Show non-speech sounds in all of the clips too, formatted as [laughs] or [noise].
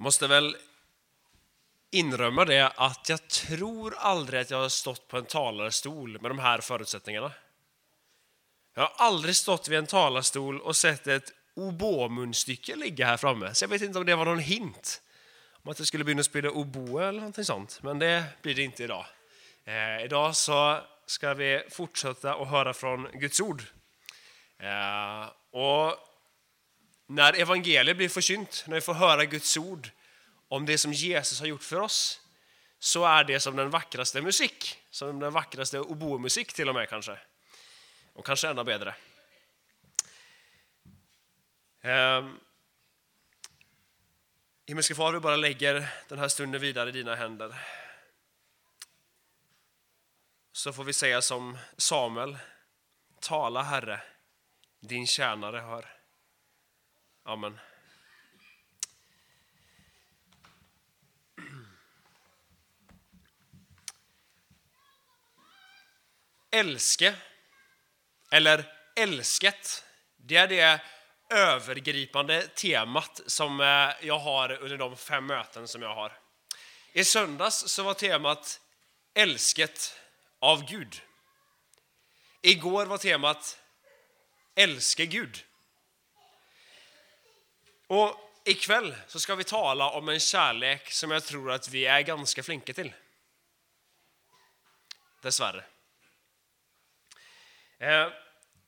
Jag måste väl inrömma det att jag tror aldrig att jag har stått på en talarstol med de här förutsättningarna. Jag har aldrig stått vid en talarstol och sett ett obomunstycke ligga här framme, så jag vet inte om det var någon hint om att jag skulle börja spela oboe eller någonting sånt, men det blir det inte idag. Eh, idag så ska vi fortsätta att höra från Guds ord. Eh, och när evangeliet blir försynt, när vi får höra Guds ord om det som Jesus har gjort för oss, så är det som den vackraste musik, som den vackraste oboemusik till och med kanske. Och kanske ännu bättre. Eh, Himmelske far, vi bara lägger den här stunden vidare i dina händer. Så får vi säga som Samuel, tala Herre, din tjänare hör. Amen. Älske, eller älsket, det är det övergripande temat som eh, jag har under de fem möten som jag har. I söndags så var temat Älsket av Gud. Igår var temat Älske Gud. Och ikväll så ska vi tala om en kärlek som jag tror att vi är ganska flinka till. Dessvärre. Eh,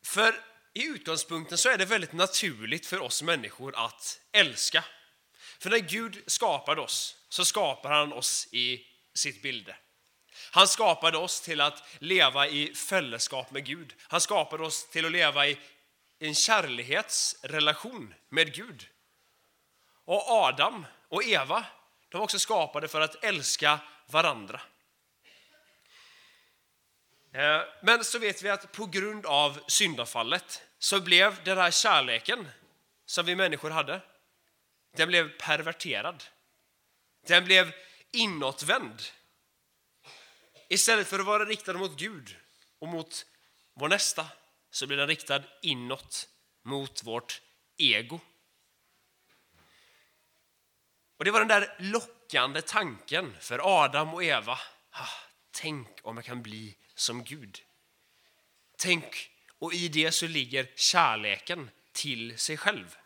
för i utgångspunkten så är det väldigt naturligt för oss människor att älska. För när Gud skapade oss så skapade han oss i sitt bilde. Han skapade oss till att leva i fällskap med Gud. Han skapade oss till att leva i en kärleksrelation med Gud. Och Adam och Eva, de var också skapade för att älska varandra. Eh, men så vet vi att på grund av syndafallet så blev den här kärleken som vi människor hade, den blev perverterad. Den blev inåtvänd. Istället för att vara riktad mot Gud och mot vår nästa så blir den riktad inåt mot vårt ego. Och Det var den där lockande tanken för Adam och Eva. Ah, tänk om jag kan bli som Gud. Tänk, och i det så ligger kärleken till sig själv.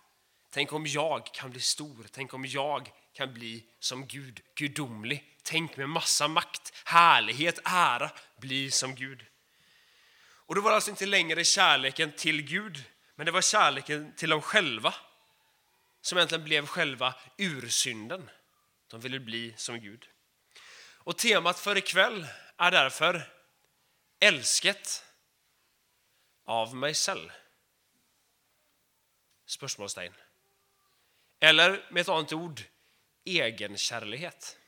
Tänk om jag kan bli stor, tänk om jag kan bli som Gud, gudomlig. Tänk med massa makt, härlighet, ära, bli som Gud. Och då var det alltså inte längre kärleken till Gud, men det var kärleken till dem själva som egentligen blev själva ursynden. De ville bli som Gud. Och temat för ikväll är därför älsket av mig själv? Spörsmålstein. Eller med ett annat ord, egenkärlighet.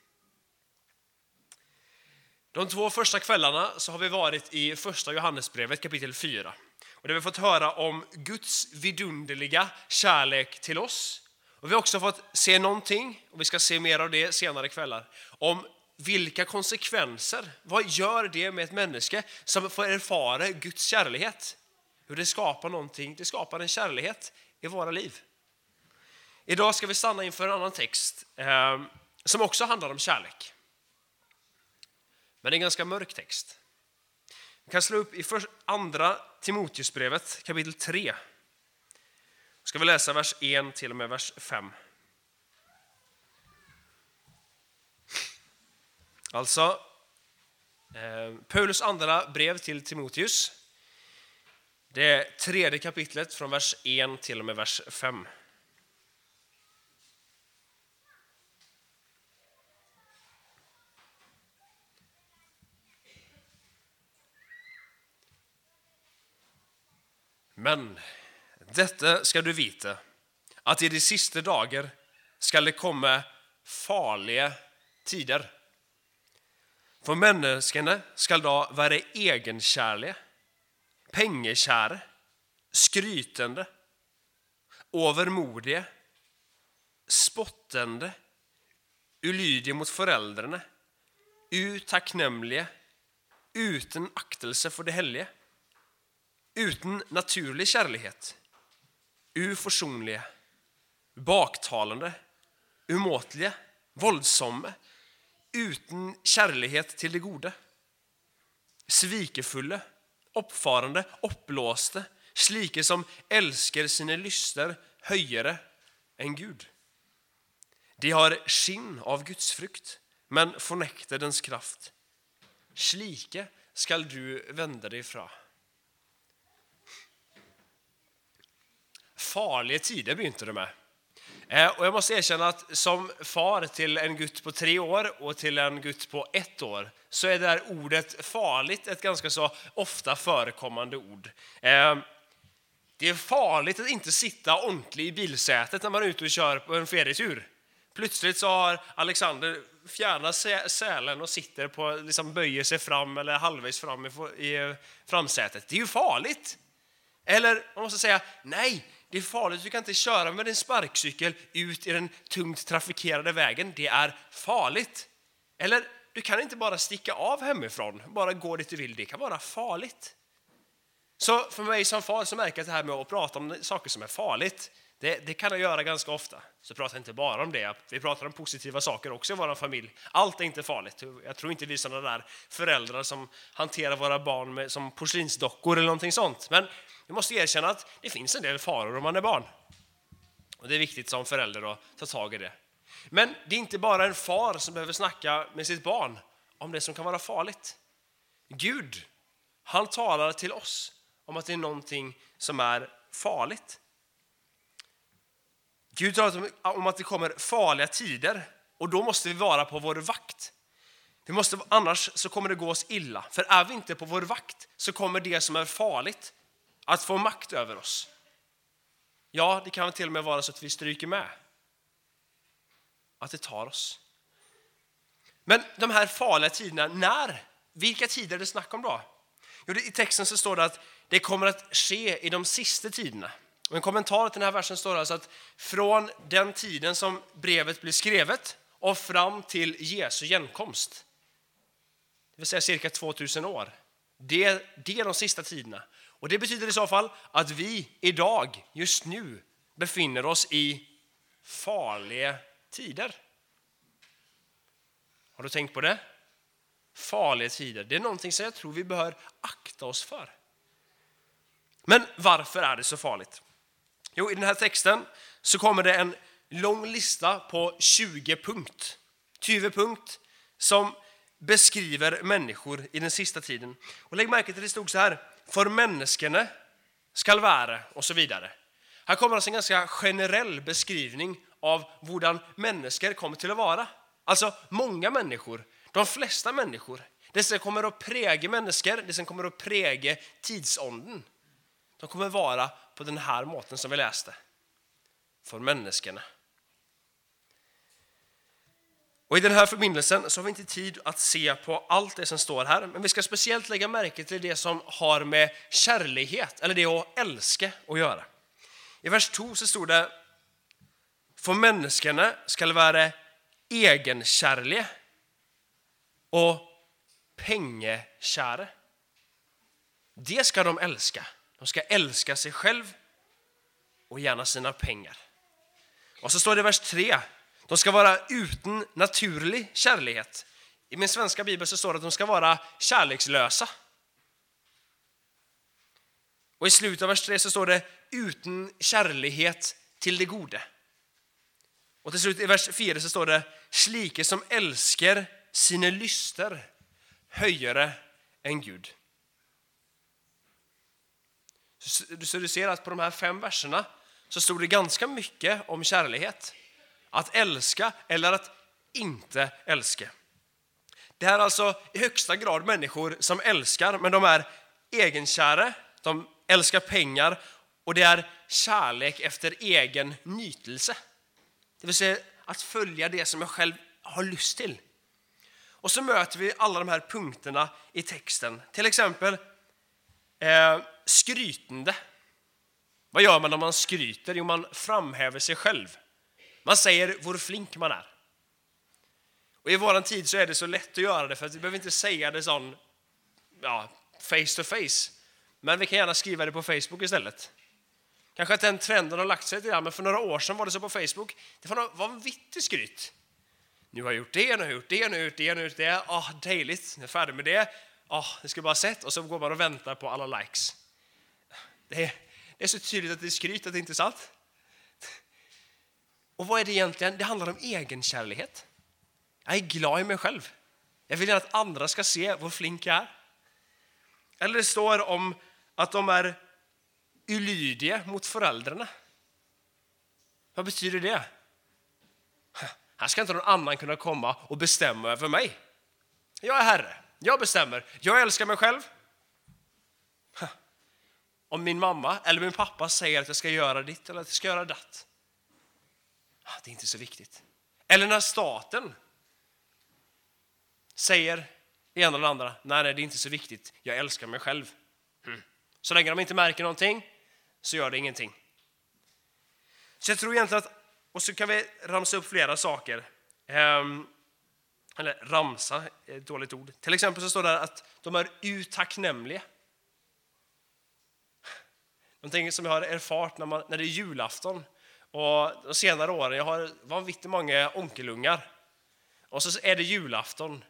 De två första kvällarna så har vi varit i första Johannesbrevet kapitel 4. Och där vi har fått höra om Guds vidunderliga kärlek till oss. Och vi har också fått se någonting, och vi ska se mer av det senare kvällar, om vilka konsekvenser, vad gör det med ett människa som får erfara Guds kärlighet? Hur det skapar någonting, det skapar en kärlighet i våra liv. Idag ska vi stanna inför en annan text eh, som också handlar om kärlek. Men det är en ganska mörk text. Vi kan slå upp i andra Timoteusbrevet kapitel 3. Ska vi läsa vers 1 till och med vers 5. Alltså, eh, Paulus andra brev till Timoteus. Det tredje kapitlet från vers 1 till och med vers 5. Men detta ska du veta, att i de sista dagar ska det komma farliga tider. For menneskene skal da være egenkjærlige, pengekjære, skrytende, overmodige, spottende, ulydige mot foreldrene, utakknemlige, uten aktelse for det hellige, uten naturlig kjærlighet, uforsonlige, baktalende, umåtelige, voldsomme, uten kjærlighet til det gode. Svikefulle, oppfarende, oppblåste, slike som elsker sine lyster høyere enn Gud. De har skinn av Guds frukt, men fornekter dens kraft. Slike skal du vende deg fra. Farliga tider begynte det med. Eh, och jag måste erkänna att som far till en gutt på tre år och till en gutt på ett år så är det där ordet farligt ett ganska så ofta förekommande ord. Eh, det är farligt att inte sitta ordentligt i bilsätet när man är ute och kör på en ferietur. Plötsligt så har Alexander fjärna sälen och sitter på, liksom böjer sig fram eller halvvägs fram i framsätet. Det är ju farligt. Eller man måste säga, nej, det är farligt, du kan inte köra med din sparkcykel ut i den tungt trafikerade vägen. Det är farligt. Eller du kan inte bara sticka av hemifrån, bara gå dit du vill. Det kan vara farligt. Så för mig som far så märker jag att det här med att prata om saker som är farligt, det, det, kan jag göra ganska ofta. Så prata inte bara om det, vi pratar om positiva saker också i vår familj. Allt är inte farligt. Jag tror inte vi är sådana där föräldrar som hanterar våra barn med, som porslinsdockor eller någonting sånt. Men vi måste erkänna att det finns en del faror om man är barn. Och det är viktigt som förälder att ta tag i det. Men det är inte bara en far som behöver snacka med sitt barn om det som kan vara farligt. Gud, han talar till oss om att det är någonting som är farligt. Gud talar om att det kommer farliga tider och då måste vi vara på vår vakt. Vi måste, annars så kommer det gå oss illa. För är vi inte på vår vakt så kommer det som är farligt att få makt över oss. Ja, det kan till och med vara så att vi stryker med. Att det tar oss. Men de här farliga tiderna, när? Vilka tider är det snack om då? Jo, I texten så står det att det kommer att ske i de sista tiderna. Och en kommentar till den här versen står alltså att från den tiden som brevet blir skrivet och fram till Jesu genkomst, det vill säga cirka 2000 år, det, det är de sista tiderna. Och Det betyder i så fall att vi idag, just nu, befinner oss i farliga tider. Har du tänkt på det? Farliga tider. Det är någonting som jag tror vi bör akta oss för. Men varför är det så farligt? Jo, i den här texten så kommer det en lång lista på 20 punkt. 20 punkt som beskriver människor i den sista tiden. Och lägg märke till att det stod så här, för människorna skal vara och så vidare. Här kommer alltså en ganska generell beskrivning av hur människor kommer till att vara. Alltså många människor, de flesta människor. Det som kommer att präga människor, det som kommer att präga tidsånden. De kommer vara på den här måten som vi läste. För människorna. Och I den här förbindelsen så har vi inte tid att se på allt det som står här, men vi ska speciellt lägga märke till det som har med kärlighet, eller det att älska, att göra. I vers 2 så stod det för människorna ska vara egenkärliga och pengekära. Det ska de älska. De ska älska sig själv och gärna sina pengar. Och så står det i vers 3 de ska vara utan naturlig kärlighet. I min svenska bibel så står det att de ska vara kärlekslösa. Och i slutet av vers 3 så står det utan kärlighet till det gode. Och till slut i vers 4 så står det slike som älskar sina lyster höjare än Gud. Så du ser att på de här fem verserna så stod det ganska mycket om kärlighet. Att älska eller att inte älska. Det här är alltså i högsta grad människor som älskar, men de är egenkära, de älskar pengar och det är kärlek efter egen nytelse. Det vill säga att följa det som jag själv har lust till. Och så möter vi alla de här punkterna i texten. Till exempel eh, skrytande. Vad gör man när man skryter? Jo, man framhäver sig själv. Man säger hur flink man är. Och I vår tid så är det så lätt att göra det för att vi behöver inte säga det sån ja, face to face. Men vi kan gärna skriva det på Facebook istället. Kanske att den trenden har lagt sig lite grann, men för några år sedan var det så på Facebook. Det var, en vittig skryt. Nu har jag gjort det, nu har jag gjort det, nu har jag gjort det, nu har jag gjort det. Ah, dejligt, nu är jag färdig med det. Ah, det ska bara sett. Och så går man och väntar på alla likes. Det är, det är så tydligt att det är skryt, att det inte är sant. Och vad är det egentligen? Det handlar om egenkärlighet. Jag är glad i mig själv. Jag vill gärna att andra ska se hur flink jag är. Eller det står om att de är ulydiga mot föräldrarna. Vad betyder det? Här ska inte någon annan kunna komma och bestämma över mig. Jag är herre, jag bestämmer, jag älskar mig själv. Om min mamma eller min pappa säger att jag ska göra ditt eller att jag ska göra datt. Ah, det är inte så viktigt. Eller när staten säger det ena eller andra. Nej, nej, det är inte så viktigt. Jag älskar mig själv. Mm. Så länge de inte märker någonting så gör det ingenting. Så jag tror egentligen att, och så kan vi ramsa upp flera saker. Um, eller ramsa är ett dåligt ord. Till exempel så står det att de är utacknämliga. Någonting som jag har erfart när, man, när det är julafton och de senare åren. Jag har vanvittigt många onkelungar. Och så är det julafton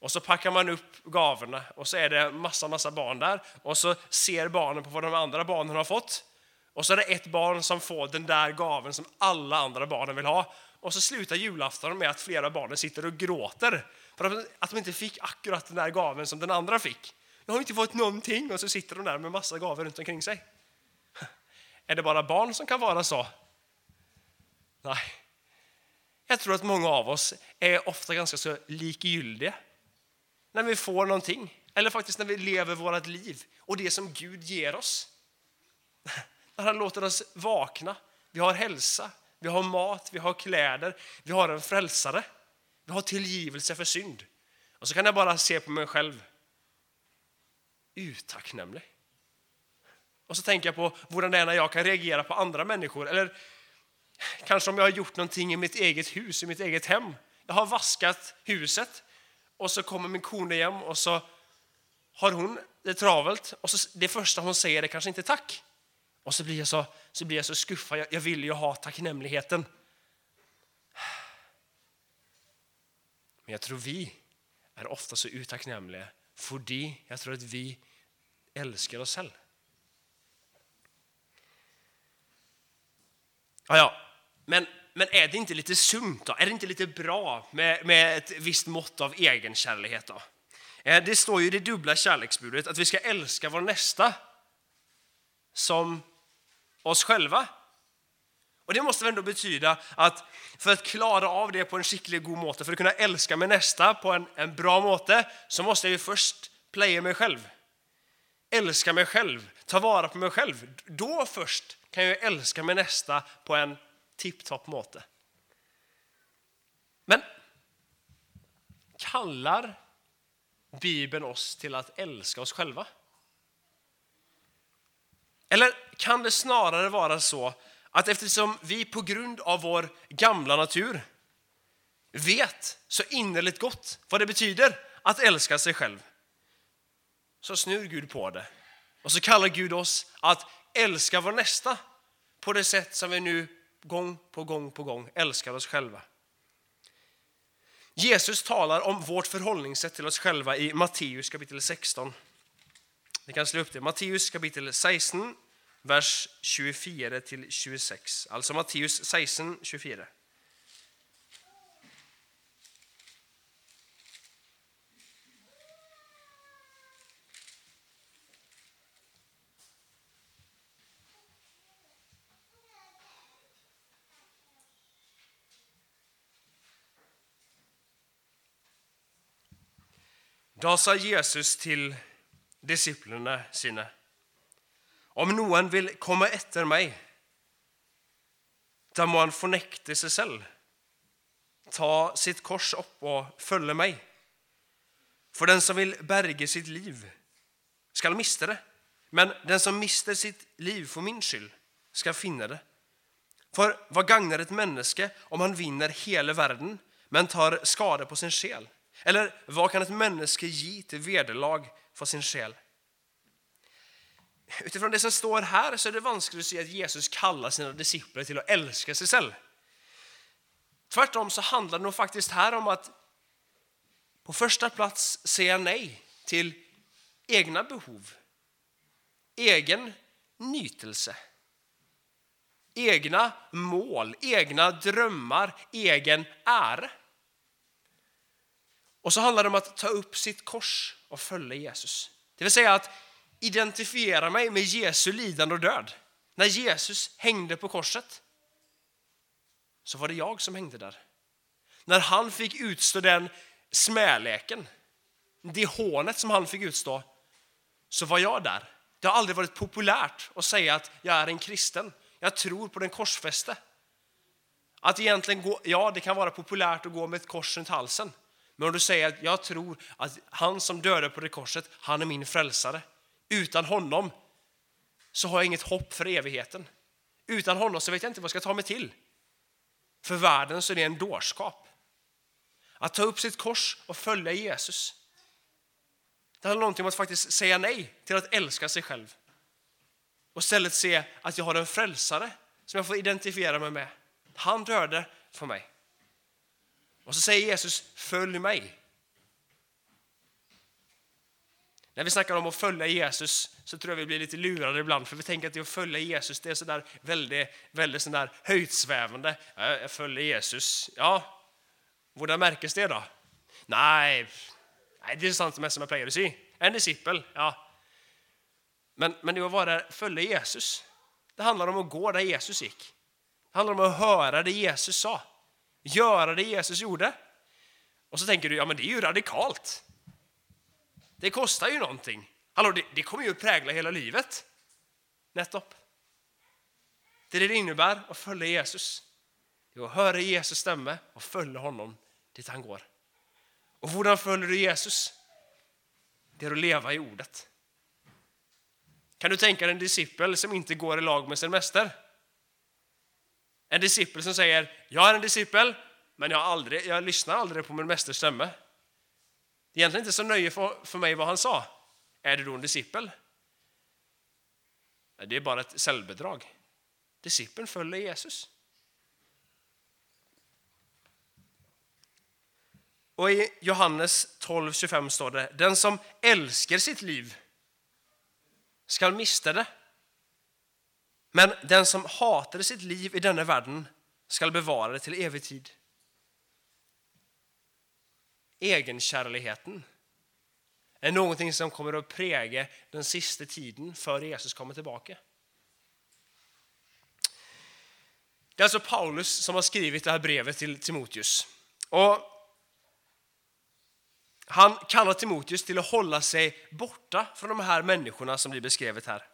och så packar man upp gaverna och så är det massa, massa barn där. Och så ser barnen på vad de andra barnen har fått. Och så är det ett barn som får den där gaven som alla andra barnen vill ha. Och så slutar julafton med att flera barnen sitter och gråter för att de inte fick akkurat den där gaven som den andra fick. Jag har inte fått någonting och så sitter de där med massa gaver runt omkring sig. [laughs] Är det bara barn som kan vara så? Nej. Jag tror att många av oss är ofta ganska så likgiltiga när vi får någonting, eller faktiskt när vi lever vårt liv och det som Gud ger oss. När han låter oss vakna, vi har hälsa, vi har mat, vi har kläder, vi har en frälsare, vi har tillgivelse för synd. Och så kan jag bara se på mig själv, utacknämlig. Och så tänker jag på hur det är när jag kan reagera på andra människor, eller kanske om jag har gjort någonting i mitt eget hus, i mitt eget hem. Jag har vaskat huset, och så kommer min kone hem och så har hon det travelt och så det första hon säger är kanske inte tack. Och så blir jag så, så, blir jag så skuffad, jag, jag vill ju ha tacknämligheten. Men jag tror vi är ofta så utacknämliga för jag tror att vi älskar oss själva. Ja, ja, men men är det inte lite sunt då? Är det inte lite bra med, med ett visst mått av egenkärlighet då? Eh, det står ju i det dubbla kärleksbudet att vi ska älska vår nästa som oss själva. Och Det måste väl ändå betyda att för att klara av det på en skicklig god måte, för att kunna älska min nästa på en, en bra måte, så måste jag ju först playa mig själv. Älska mig själv, ta vara på mig själv. Då först kan jag älska min nästa på en tipptopp måte. Men kallar Bibeln oss till att älska oss själva? Eller kan det snarare vara så att eftersom vi på grund av vår gamla natur vet så innerligt gott vad det betyder att älska sig själv, så snur Gud på det. Och så kallar Gud oss att älska vår nästa på det sätt som vi nu gång på gång på gång älskar oss själva. Jesus talar om vårt förhållningssätt till oss själva i Matteus kapitel 16. Ni kan slå upp det. Matteus kapitel 16, vers 24 till 26. Alltså Matteus 16, 24. Då sa Jesus till disciplinerna sina. Om någon vill komma efter mig, då må han förnekta sig själv, ta sitt kors upp och följa mig. För den som vill berge sitt liv skall mista det, men den som mister sitt liv för min skull ska finna det. För vad gagnar ett människa om han vinner hela världen men tar skada på sin själ? Eller vad kan ett människa ge till vederlag för sin själ? utifrån det som står här så är det vanskligt att se att Jesus kallar sina discipler till att älska sig själv. Tvärtom så handlar det nog faktiskt här om att på första plats säga nej till egna behov, egen nytelse, egna mål, egna drömmar, egen ära. Och så handlar det om att ta upp sitt kors och följa Jesus. Det vill säga att identifiera mig med Jesu lidande och död. När Jesus hängde på korset så var det jag som hängde där. När han fick utstå den smäleken, det hånet som han fick utstå, så var jag där. Det har aldrig varit populärt att säga att jag är en kristen. Jag tror på den korsfäste. Att egentligen gå, ja, det kan vara populärt att gå med ett kors runt halsen. Men om du säger att jag tror att han som dödade på det korset, han är min frälsare. Utan honom så har jag inget hopp för evigheten. Utan honom så vet jag inte vad jag ska ta mig till. För världen så är det en dårskap. Att ta upp sitt kors och följa Jesus. Det handlar någonting om att faktiskt säga nej till att älska sig själv. Och istället se att jag har en frälsare som jag får identifiera mig med. Han dödade för mig. Och så säger Jesus, följ mig. När vi snackar om att följa Jesus så tror jag vi blir lite lurade ibland för vi tänker att det att följa Jesus det är sådär väldigt, väldigt sådär höjdsvävande. Jag följer Jesus. Ja, hur märkes det då? Nej, nej det är sant som jag pleier å si. En discipel, ja. Men, men det att vara följa Jesus, det handlar om att gå där Jesus gick. Det handlar om att höra det Jesus sa, göra det Jesus gjorde. Och så tänker du, ja men det är ju radikalt. Det kostar ju någonting. Hallå, det, det kommer ju att prägla hela livet. Nettopp. Det är det det innebär att följa Jesus. Det är att höra Jesus stämme och följa honom dit han går. Och hur följer du Jesus? Det är att leva i ordet. Kan du tänka dig en discipel som inte går i lag med sin mästare? En discipel som säger, jag är en discipel, men jag, aldrig, jag lyssnar aldrig på min mästers stämme. Det är egentligen inte så nöje för, för mig vad han sa. Är du då en discipel? Det är bara ett självbedrag. Discipeln följer Jesus. Och i Johannes 12.25 står det, den som älskar sitt liv skall mista det. Men den som hatade sitt liv i denna världen skall bevara det till evig tid. Egenkärligheten är någonting som kommer att präga den sista tiden före Jesus kommer tillbaka. Det är alltså Paulus som har skrivit det här brevet till Timoteus. Och han kallar Timoteus till att hålla sig borta från de här människorna som blir beskrivet här.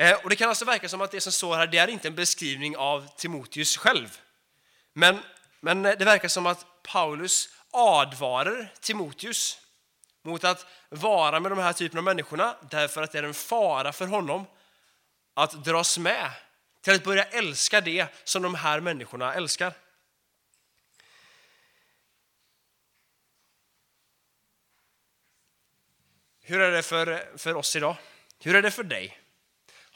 Eh, och Det kan alltså verka som att det som står här det är inte en beskrivning av Timoteus själv. Men, men eh, det verkar som att Paulus advarar Timoteus mot att vara med de här typen av människorna därför att det är en fara för honom att dras med till att börja älska det som de här människorna älskar. Hur är det för, för oss idag? Hur är det för dig?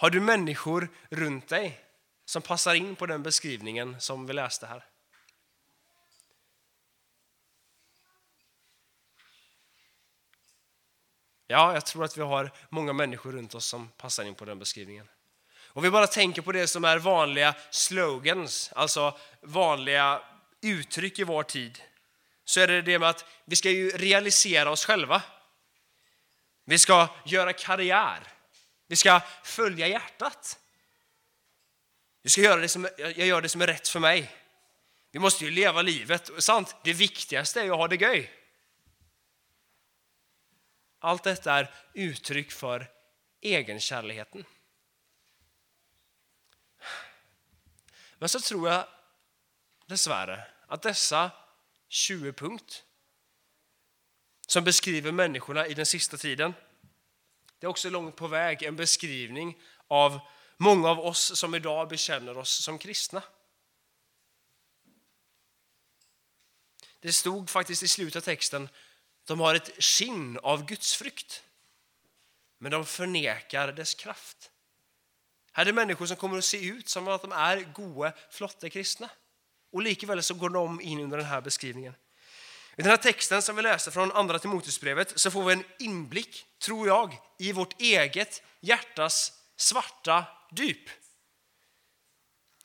Har du människor runt dig som passar in på den beskrivningen som vi läste här? Ja, jag tror att vi har många människor runt oss som passar in på den beskrivningen. Och vi bara tänker på det som är vanliga slogans, alltså vanliga uttryck i vår tid, så är det det med att vi ska ju realisera oss själva. Vi ska göra karriär. Vi ska följa hjärtat. Vi ska göra det som, jag gör det som är rätt för mig. Vi måste ju leva livet. Sant, det viktigaste är att ha det göj. Allt detta är uttryck för egenkärligheten. Men så tror jag dessvärre att dessa 20 punkt som beskriver människorna i den sista tiden, det är också långt på väg en beskrivning av många av oss som idag bekänner oss som kristna. Det stod faktiskt i slutet av texten de har ett skinn av gudsfrykt. men de förnekar dess kraft. Här är det människor som kommer att se ut som att de är goa, flotta kristna. Och likväl så går de in under den här beskrivningen. I den här texten som vi läste från andra Timoteusbrevet så får vi en inblick, tror jag, i vårt eget hjärtas svarta dyp.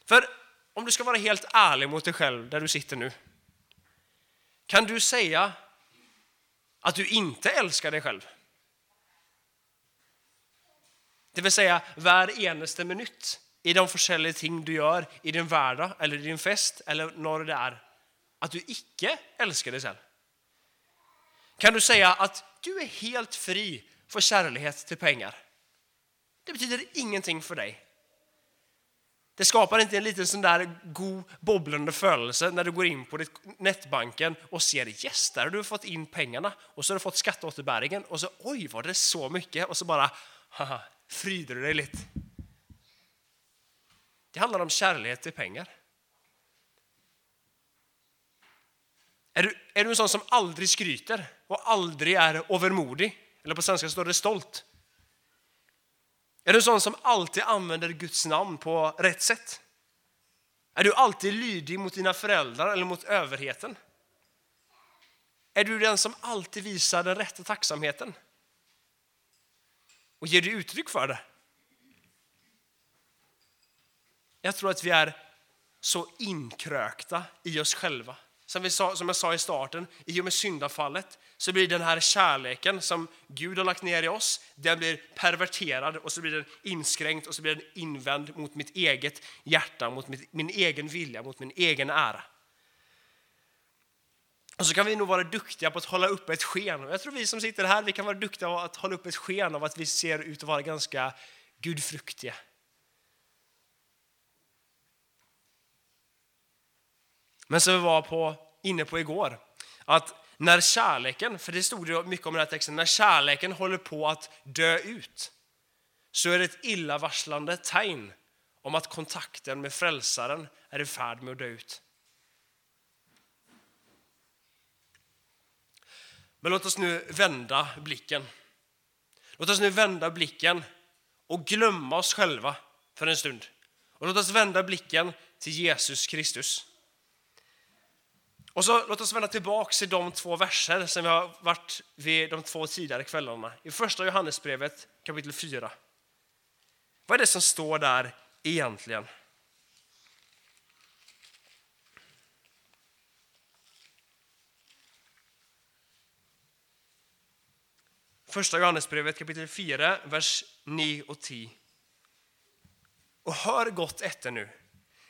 För om du ska vara helt ärlig mot dig själv där du sitter nu. Kan du säga att du inte älskar dig själv? Det vill säga var eneste minut i de olika ting du gör i din vardag eller i din fest eller när det är att du icke älskar dig själv. Kan du säga att du är helt fri för kärlek till pengar? Det betyder ingenting för dig. Det skapar inte en liten sån där god bobblande födelse när du går in på ditt nätbanken och ser yes, där har du fått in pengarna och så har du fått skatteåterbäringen och så oj var det så mycket och så bara haha, fryder du dig lite. Det handlar om kärlek till pengar. Är du, är du en sån som aldrig skryter och aldrig är övermodig? Eller på svenska står det stolt. Är du en sån som alltid använder Guds namn på rätt sätt? Är du alltid lydig mot dina föräldrar eller mot överheten? Är du den som alltid visar den rätta tacksamheten? Och ger du uttryck för det? Jag tror att vi är så inkrökta i oss själva som, vi sa, som jag sa i starten, i och med syndafallet så blir den här kärleken som Gud har lagt ner i oss, den blir perverterad och så blir den inskränkt och så blir den invänd mot mitt eget hjärta, mot mitt, min egen vilja, mot min egen ära. Och så kan vi nog vara duktiga på att hålla upp ett sken. Jag tror vi som sitter här vi kan vara duktiga på att hålla upp ett sken av att vi ser ut att vara ganska gudfruktiga. Men som vi var på, inne på igår, att när kärleken, för det stod det mycket om i den här texten, när kärleken håller på att dö ut så är det ett illavarslande tecken om att kontakten med frälsaren är i färd med att dö ut. Men låt oss nu vända blicken. Låt oss nu vända blicken och glömma oss själva för en stund. Och låt oss vända blicken till Jesus Kristus. Och så låt oss vända tillbaka till de två verser som vi har varit vid de två tidigare kvällarna. I första Johannesbrevet kapitel 4. Vad är det som står där egentligen? Första Johannesbrevet kapitel 4, vers 9 och 10. Och hör gott efter nu.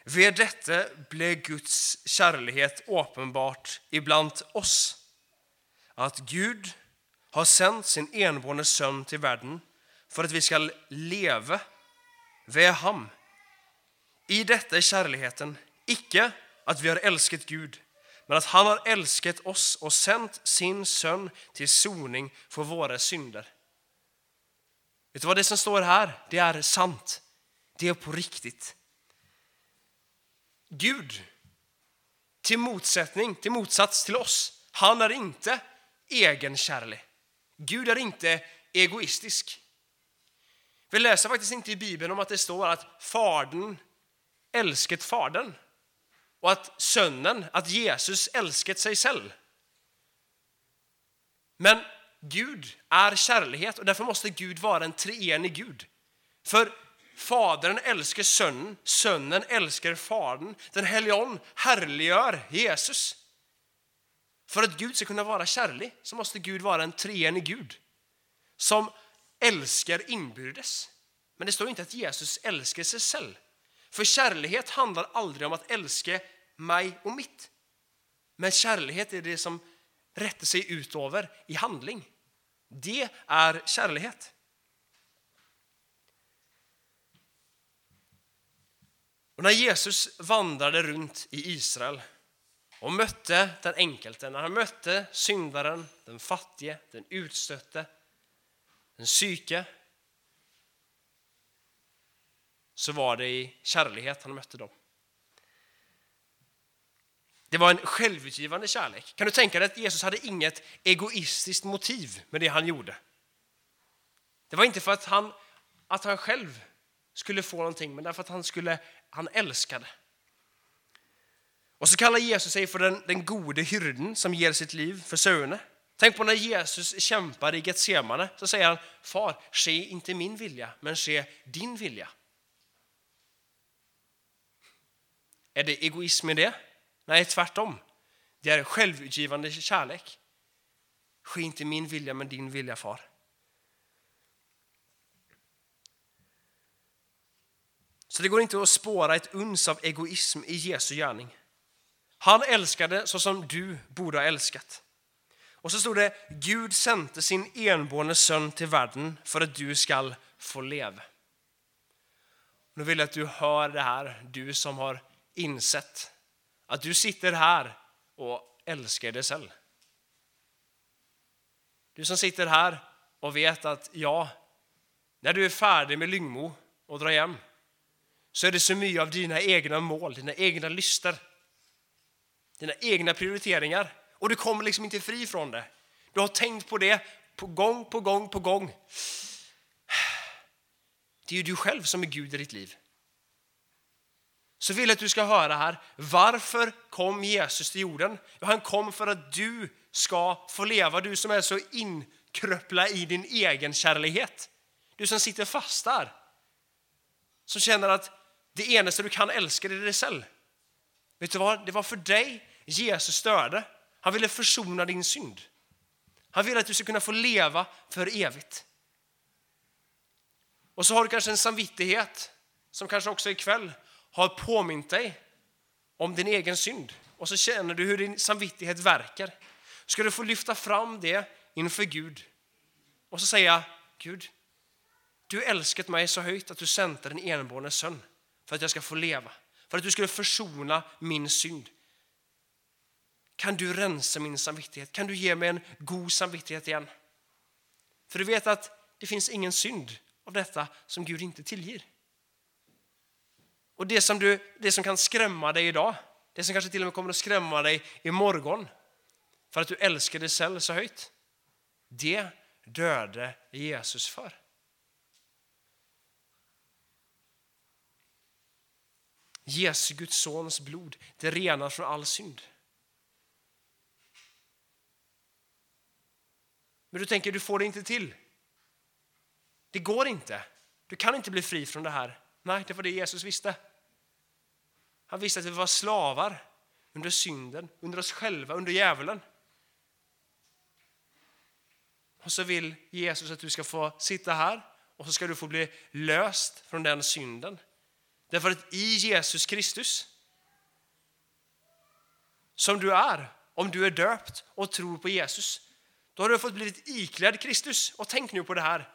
Ved dette ble Guds kärlek uppenbart ibland oss, att Gud har sänt sin enbårne son till världen för att vi ska leva ved ham. I detta är kärleken icke att vi har älskat Gud, men att han har älskat oss och sänt sin son till soning för våra synder. Vet du vad det som står här? Det är sant. Det är på riktigt. Gud, till motsättning, till motsats till oss, han är inte egenkärlig. Gud är inte egoistisk. Vi läser faktiskt inte i Bibeln om att det står att Fadern älskat Fadern och att Sönnen, att Jesus älskat sig själv. Men Gud är kärlighet och därför måste Gud vara en treenig Gud. För Fadern älskar Sonen, Sonen älskar Fadern. Den helige Ande härliggör Jesus. För att Gud ska kunna vara kärlig så måste Gud vara en treenig Gud som älskar inbjudes. Men det står inte att Jesus älskar sig själv. För kärlighet handlar aldrig om att älska mig och mitt. Men kärlighet är det som rätter sig utöver i handling. Det är kärlighet. Och när Jesus vandrade runt i Israel och mötte den enkelte, när han mötte syndaren, den fattige, den utstötte, den psyke, så var det i kärlighet han mötte dem. Det var en självutgivande kärlek. Kan du tänka dig att Jesus hade inget egoistiskt motiv med det han gjorde? Det var inte för att han, att han själv skulle få någonting, men därför att han, skulle, han älskade. Och så kallar Jesus sig för den, den gode hyrden som ger sitt liv för söner. Tänk på när Jesus kämpar i Getsemane, så säger han Far, ske inte min vilja, men ske din vilja. Är det egoism i det? Nej, tvärtom. Det är självutgivande kärlek. Ske inte min vilja, men din vilja, far. Så det går inte att spåra ett uns av egoism i Jesu gärning. Han älskade så som du borde ha älskat. Och så stod det, Gud sände sin enbårne son till världen för att du skall få leva. Nu vill jag att du hör det här, du som har insett att du sitter här och älskar dig själv. Du som sitter här och vet att ja, när du är färdig med Lyngmo och drar hem så är det så mycket av dina egna mål, dina egna lyster, dina egna prioriteringar och du kommer liksom inte fri från det. Du har tänkt på det på gång på gång på gång. Det är ju du själv som är Gud i ditt liv. Så vill jag att du ska höra här, varför kom Jesus till jorden? Jo, Han kom för att du ska få leva, du som är så inkröpla i din egen kärlighet. Du som sitter fast där. Som känner att det enaste du kan älska är dig själv. Vet du vad? Det var för dig Jesus döde. Han ville försona din synd. Han vill att du ska kunna få leva för evigt. Och så har du kanske en samvittighet som kanske också ikväll har påmint dig om din egen synd och så känner du hur din samvittighet verkar. Ska du få lyfta fram det inför Gud och så säga Gud, du älskat mig så högt att du sände din enbårne son för att jag ska få leva, för att du skulle försona min synd. Kan du rensa min samvittighet? Kan du ge mig en god samvittighet igen? För du vet att det finns ingen synd av detta som Gud inte tillger. Och det som, du, det som kan skrämma dig idag, det som kanske till och med kommer att skrämma dig imorgon för att du älskar dig själv så högt, det döde Jesus för. Jesu Guds sons blod, det renar från all synd. Men du tänker, du får det inte till. Det går inte. Du kan inte bli fri från det här. Nej, det var det Jesus visste. Han visste att vi var slavar under synden, under oss själva, under djävulen. Och så vill Jesus att du ska få sitta här och så ska du få bli löst från den synden. Därför att i Jesus Kristus, som du är, om du är döpt och tror på Jesus, då har du fått blivit iklädd Kristus. Och tänk nu på det här.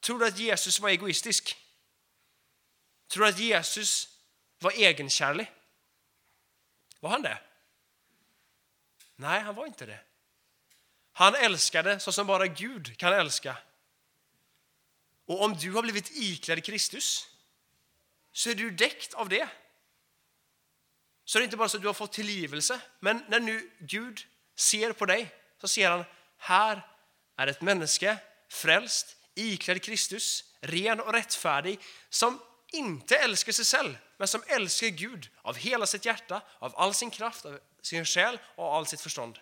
Tror du att Jesus var egoistisk? Tror du att Jesus var egenkärlig? Var han det? Nej, han var inte det. Han älskade så som bara Gud kan älska. Och om du har blivit iklädd Kristus så är du däckt av det. Så det är inte bara så att du har fått tillgivelse, men när nu Gud ser på dig så ser han, här är ett människa frälst, iklädd Kristus, ren och rättfärdig, som inte älskar sig själv, men som älskar Gud av hela sitt hjärta, av all sin kraft, av sin själ och av all sitt förstånd.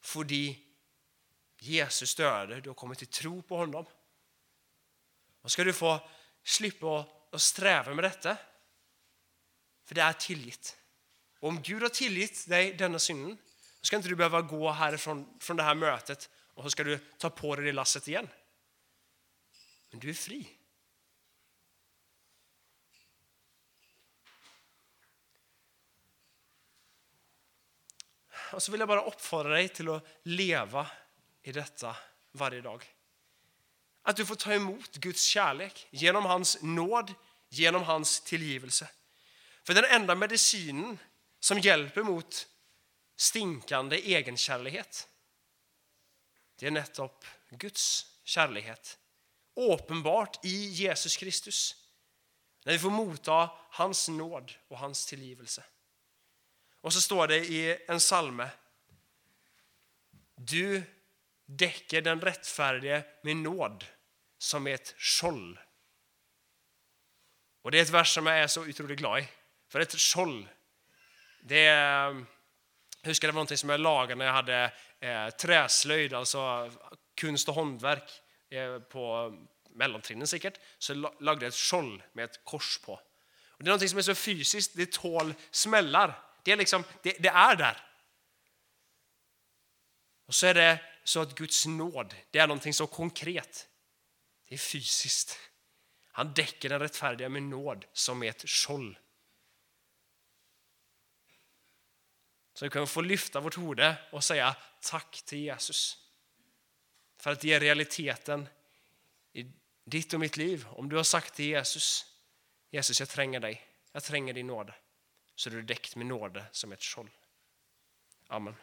Fordi Jesus döde, du har kommit till tro på honom. Och ska du få slippa och sträva med detta, för det är tillit. Och om Gud har tillit dig denna synden, så ska inte du behöva gå härifrån från det här mötet och så ska du ta på dig det lasset igen. Men du är fri. Och så vill jag bara uppfordra dig till att leva i detta varje dag. Att du får ta emot Guds kärlek genom hans nåd, genom hans tillgivelse. För den enda medicinen som hjälper mot stinkande egenkärlighet, det är nettopp Guds kärlighet. Uppenbart i Jesus Kristus. När vi får motta hans nåd och hans tillgivelse. Och så står det i en salme. Du däcker den rättfärdige med nåd som ett skjold. Och det är ett vers som jag är så otroligt glad i. För ett skjold, det är... Eh, hur ska det vara någonting som jag lagade när jag hade eh, träslöjd, alltså konst och hantverk eh, på mellantrinnen säkert, så lagde jag ett skjold med ett kors på. Och det är någonting som är så fysiskt, det tål smällar. Det är, liksom, det, det är där. Och så är det så att Guds nåd, det är någonting så konkret. Det är fysiskt. Han däcker den rättfärdiga med nåd som ett skjold. Så vi kan få lyfta vårt hode och säga tack till Jesus. För att det är realiteten i ditt och mitt liv. Om du har sagt till Jesus, Jesus jag tränger dig, jag tränger din nåd. Så är du däckt med nåde som ett skjold. Amen.